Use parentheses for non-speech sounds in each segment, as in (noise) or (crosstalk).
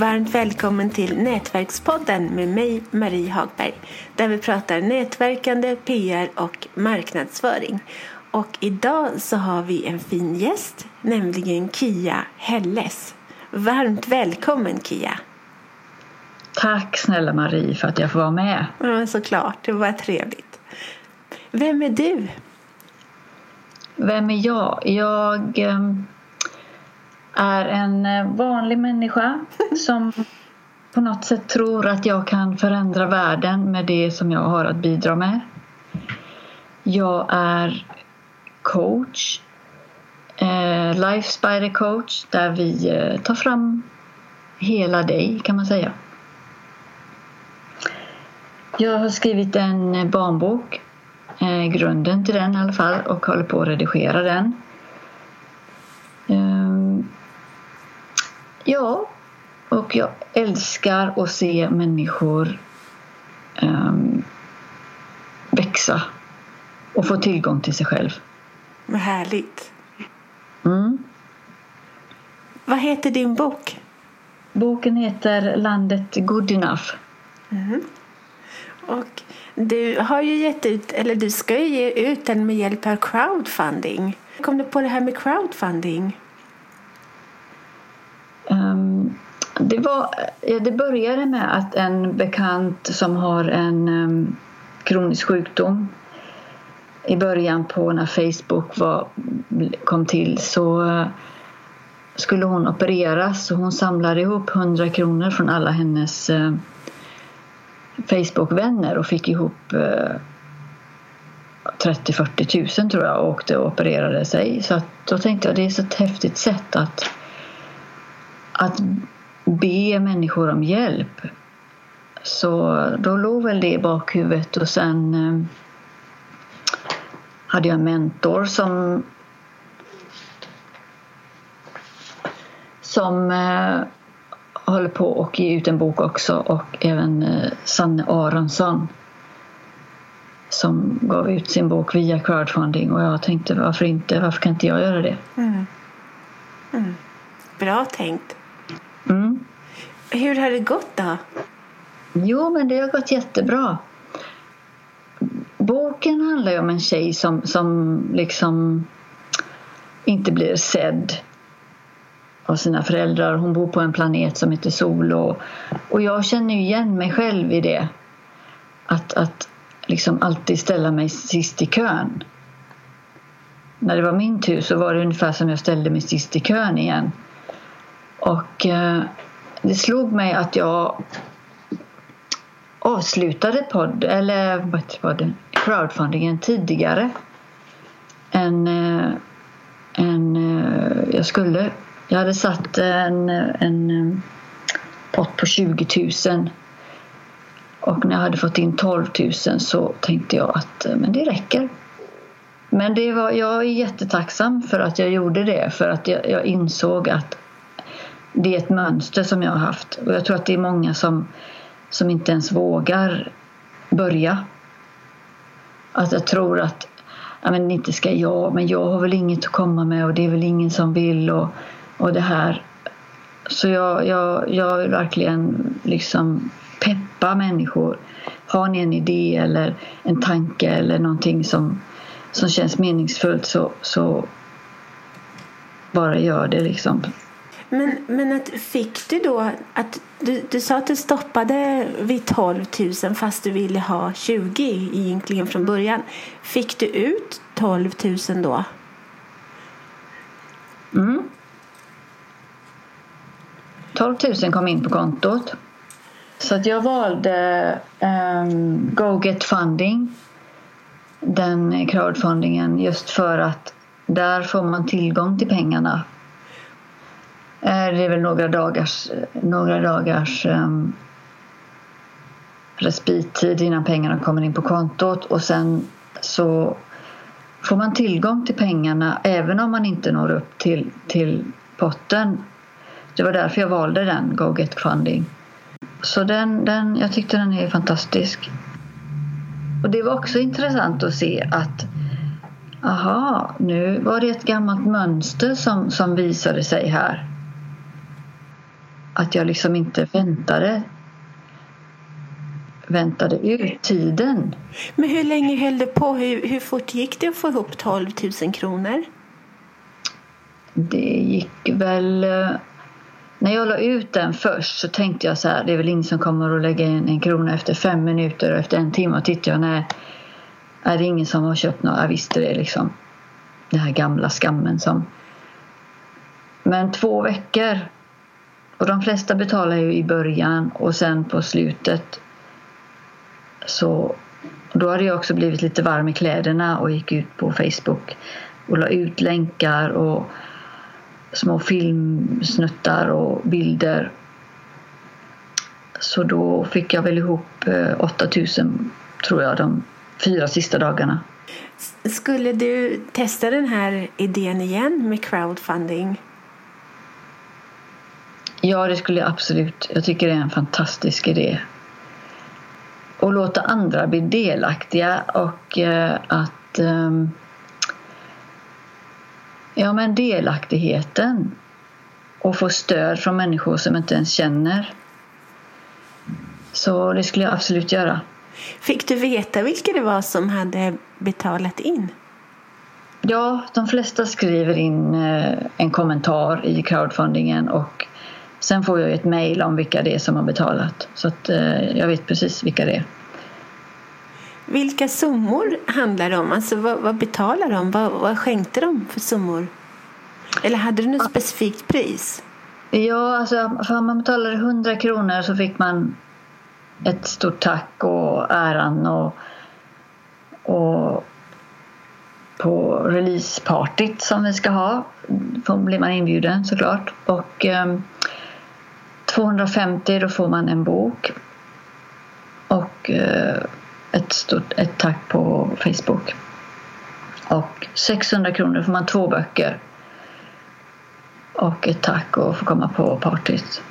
Varmt välkommen till Nätverkspodden med mig, Marie Hagberg, där vi pratar nätverkande, PR och marknadsföring. Och idag så har vi en fin gäst, nämligen Kia Helles. Varmt välkommen Kia! Tack snälla Marie för att jag får vara med. Ja, såklart, det var trevligt. Vem är du? Vem är jag? Jag ehm, är en eh, vanlig människa (laughs) som på något sätt tror att jag kan förändra världen med det som jag har att bidra med. Jag är coach, eh, Life Spider coach där vi eh, tar fram hela dig kan man säga. Jag har skrivit en barnbok, grunden till den i alla fall och håller på att redigera den. Ja, och jag älskar att se människor um, växa och få tillgång till sig själv. Vad härligt. Mm. Vad heter din bok? Boken heter Landet Good Enough. Mm. Och du har ju gett ut, eller du ska ju ge ut den med hjälp av crowdfunding. Kom du på det här med crowdfunding? Um, det, var, det började med att en bekant som har en um, kronisk sjukdom i början på när Facebook var, kom till så eh, skulle hon opereras och hon samlade ihop 100 kronor från alla hennes uh, Facebook-vänner och fick ihop uh, 30-40 000 tror jag och åkte och opererade sig. Så att, då tänkte jag det är så ett häftigt sätt att att be människor om hjälp. Så då låg väl det i bakhuvudet och sen eh, hade jag en mentor som som eh, håller på att ge ut en bok också och även eh, Sanne Aronsson som gav ut sin bok via crowdfunding och jag tänkte varför inte, varför kan inte jag göra det? Mm. Mm. Bra tänkt. Hur har det gått då? Jo, men det har gått jättebra. Boken handlar ju om en tjej som, som liksom inte blir sedd av sina föräldrar. Hon bor på en planet som heter Sol och, och jag känner igen mig själv i det. Att, att liksom alltid ställa mig sist i kön. När det var min tur så var det ungefär som jag ställde mig sist i kön igen. Och eh, det slog mig att jag avslutade podd, eller vad podden, crowdfundingen tidigare än, äh, än äh, jag skulle. Jag hade satt en, en eh, pott på 20 000 och när jag hade fått in 12 000 så tänkte jag att men det räcker. Men det var, jag är jättetacksam för att jag gjorde det för att jag, jag insåg att det är ett mönster som jag har haft och jag tror att det är många som, som inte ens vågar börja. Att jag tror att ja, men inte ska jag, men jag har väl inget att komma med och det är väl ingen som vill och, och det här. Så jag, jag, jag vill verkligen liksom peppa människor. Har ni en idé eller en tanke eller någonting som, som känns meningsfullt så, så bara gör det liksom. Men, men att, fick du då att du, du sa att du stoppade vid 12 000 fast du ville ha 20 egentligen från början. Fick du ut 12 000 då? Mm. 12 000 kom in på kontot. Så att jag valde um, Go Get Funding, den crowdfundingen, just för att där får man tillgång till pengarna Eh, det är väl några dagars, några dagars um, respittid innan pengarna kommer in på kontot och sen så får man tillgång till pengarna även om man inte når upp till, till potten. Det var därför jag valde den, Go Get Funding. Så den, den, jag tyckte den är fantastisk. Och det var också intressant att se att aha, nu var det ett gammalt mönster som, som visade sig här att jag liksom inte väntade väntade ut tiden. Men hur länge höll det på? Hur, hur fort gick det att få ihop 12 000 kronor? Det gick väl... eh, När jag la ut den först så tänkte jag så här, det är väl ingen som kommer att lägga in en krona efter fem minuter och efter en timme och tittade jag, nej, är det ingen som har köpt något? Jag visste det liksom. Den här gamla skammen som... Men två veckor. Och de flesta betalar ju i början och sen på slutet så då hade jag också blivit lite varm i kläderna och gick ut på Facebook och la ut länkar och små filmsnuttar och bilder. Så då fick jag väl ihop eh, 8000 tror jag de fyra sista dagarna. Skulle du testa den här idén igen med crowdfunding? Ja, det skulle jag absolut. Jag tycker det är en fantastisk idé. Och låta andra bli delaktiga och eh, att... ehm, ja, men delaktigheten och få stöd från människor som inte ens känner. Så det skulle jag absolut göra. Fick du veta vilka det var som hade betalat in? Ja, de flesta skriver in eh, en kommentar i crowdfundingen och sen får jag ett mejl om vilka det är som har betalat. Så att eh, jag vet precis vilka det är. Vilka summor handlar det om? Alltså vad, vad betalar de? Vad, vad skänkte de för summor? Eller hade du något specifikt pris? Ja, alltså för man betalade 100 kronor så fick man ett stort tack och äran och, och på releasepartyt som vi ska ha då blir man inbjuden såklart. Och eh, 250 då får man en bok och eh, ett, stort, ett tack på Facebook. Och 600 kronor får man två böcker och ett tack och få komma på partyt.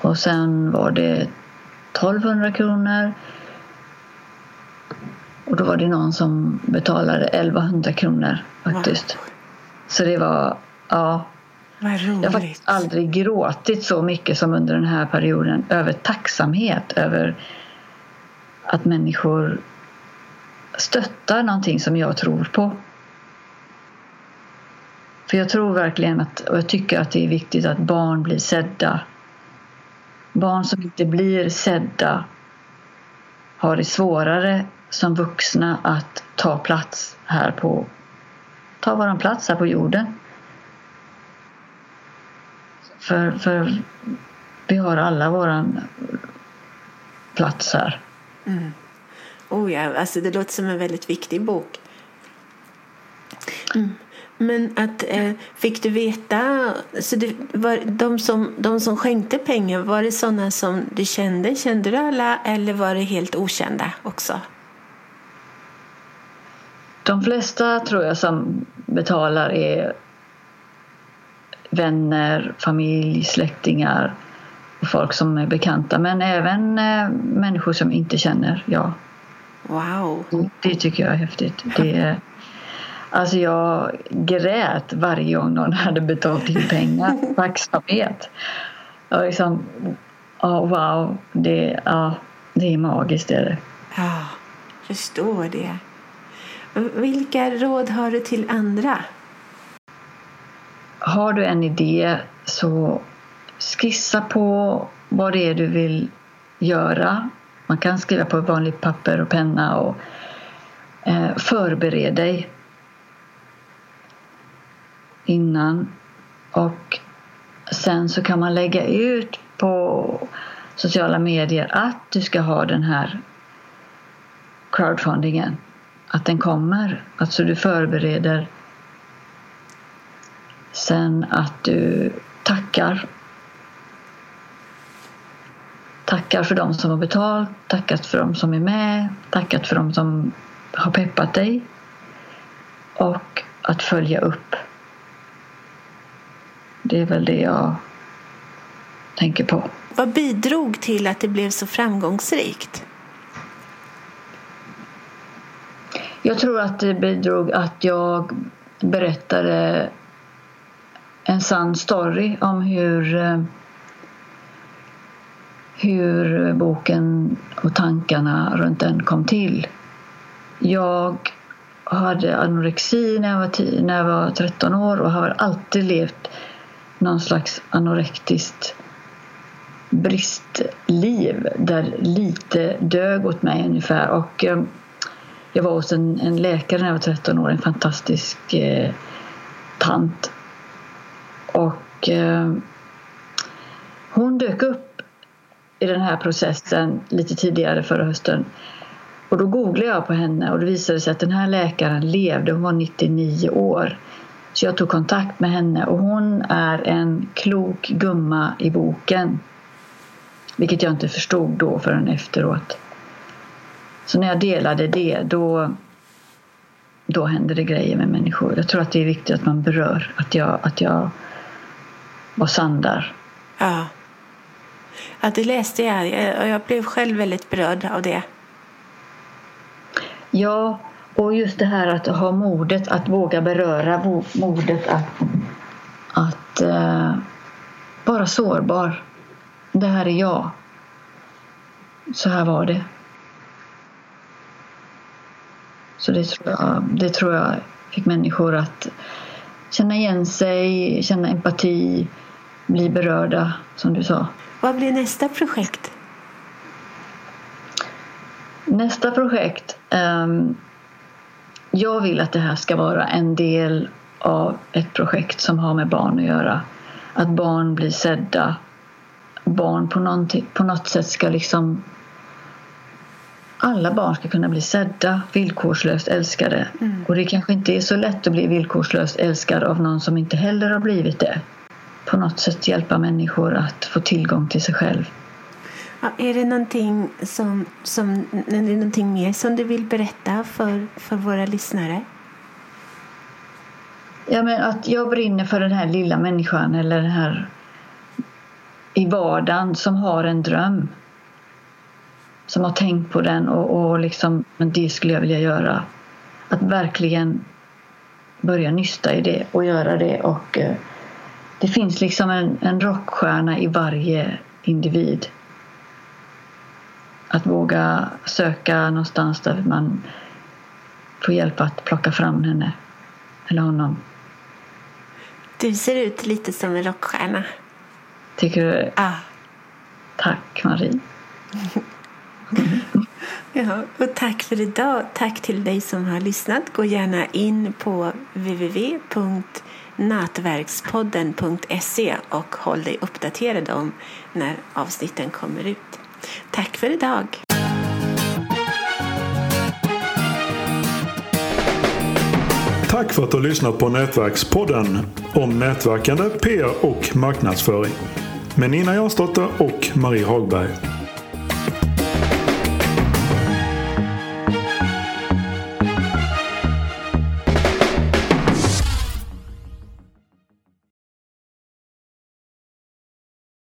Och sen var det 1200 kronor. Och då var det någon som betalade 1100 kronor faktiskt. Så det var, ja. Vad Jag har faktiskt aldrig gråtit så mycket som under den här perioden över tacksamhet, över att människor stöttar någonting som jag tror på. För jag tror verkligen att, och jag tycker att det är viktigt att barn blir sedda. Barn som inte blir sedda har det svårare som vuxna att ta plats här på, ta våran plats här på jorden. För, för vi har alla våran plats här. Oh ja, alltså det låter som en väldigt viktig bok. Mm. Men att, eh, fick du veta, så det var, de, som, de som skänkte pengar, var det sådana som du kände? Kände du alla eller var det helt okända också? De flesta tror jag som betalar är vänner, familj, släktingar och folk som är bekanta. Men även eh, människor som inte känner, ja. Wow! Det tycker jag är häftigt. Det är, alltså jag grät varje gång någon (laughs) hade betalat in pengar. Tacksamhet. Och liksom, ja, wow, det, ja, det är magiskt. Det är det. Ja, förstår det. Vilka råd har du till andra? Har du en idé så skissa på vad det är du vill göra. Man kan skriva på vanligt papper och penna och eh, förbered dig innan. Och sen så kan man lägga ut på sociala medier att du ska ha den här crowdfundingen. Att den kommer. Alltså du förbereder. Sen att du tackar. Tackar för dem som har betalt, tackat för dem som är med, tackat för dem som har peppat dig. Och att följa upp. Det är väl det jag tänker på. Vad bidrog till att det blev så framgångsrikt? Jag tror att det bidrog att jag berättade en sann story om hur, eh, hur boken och tankarna runt den kom till. Jag hade anorexi när jag var, tio, när jag var 13 år och har alltid levt någon slags anorektiskt bristliv där lite dög åt mig ungefär. Och, eh, jag var hos en, en, läkare när jag var 13 år, en fantastisk eh, tant. Och eh, hon dök upp i den här processen lite tidigare förra hösten. Och då googlade jag på henne och det visade sig att den här läkaren levde, hon var 99 år. Så jag tog kontakt med henne och hon är en klok gumma i boken. Vilket jag inte förstod då förrän efteråt. Så när jag delade det då, då hände det grejer med människor. Jag tror att det är viktigt att man berör att jag, att jag var sann där. Ja. ja, det läste jag och jag blev själv väldigt berörd av det. Ja, och just det här att ha modet att våga beröra, modet att, att uh, vara sårbar. Det här är jag. Så här var det. Så det tror jag, det tror jag fick människor att känna igen sig, känna empati, bli berörda, som du sa. Vad blir nästa projekt? Nästa projekt. Um, jag vill att det här ska vara en del av ett projekt som har med barn att göra. Att barn blir sedda. Barn på, på något sätt ska liksom alla barn ska kunna bli sedda, villkorslöst älskade. Mm. Och det kanske inte är så lätt att bli villkorslöst älskad av någon som inte heller har blivit det. På något sätt hjälpa människor att få tillgång till sig själv. Ja, är det någonting, som, som, är det någonting mer som du vill berätta för, för våra lyssnare? Ja, men att jag brinner för den här lilla människan eller den här i vardagen som har en dröm som har tänkt på den och, och liksom, men det skulle jag vilja göra. Att verkligen börja nysta i det och göra det. Och eh, Det finns liksom en, en rockstjärna i varje individ. Att våga söka någonstans där man får hjälp att plocka fram henne eller honom. Du ser ut lite som en rockstjärna. Tycker du? Ja. Tack, Marie. (laughs) Ja, och tack för idag. Tack till dig som har lyssnat. Gå gärna in på www.nätverkspodden.se och håll dig uppdaterad om när avsnitten kommer ut. Tack för idag. Tack för att du har lyssnat på Nätverkspodden om nätverkande, PR och marknadsföring med Nina Jansdotter och Marie Hagberg.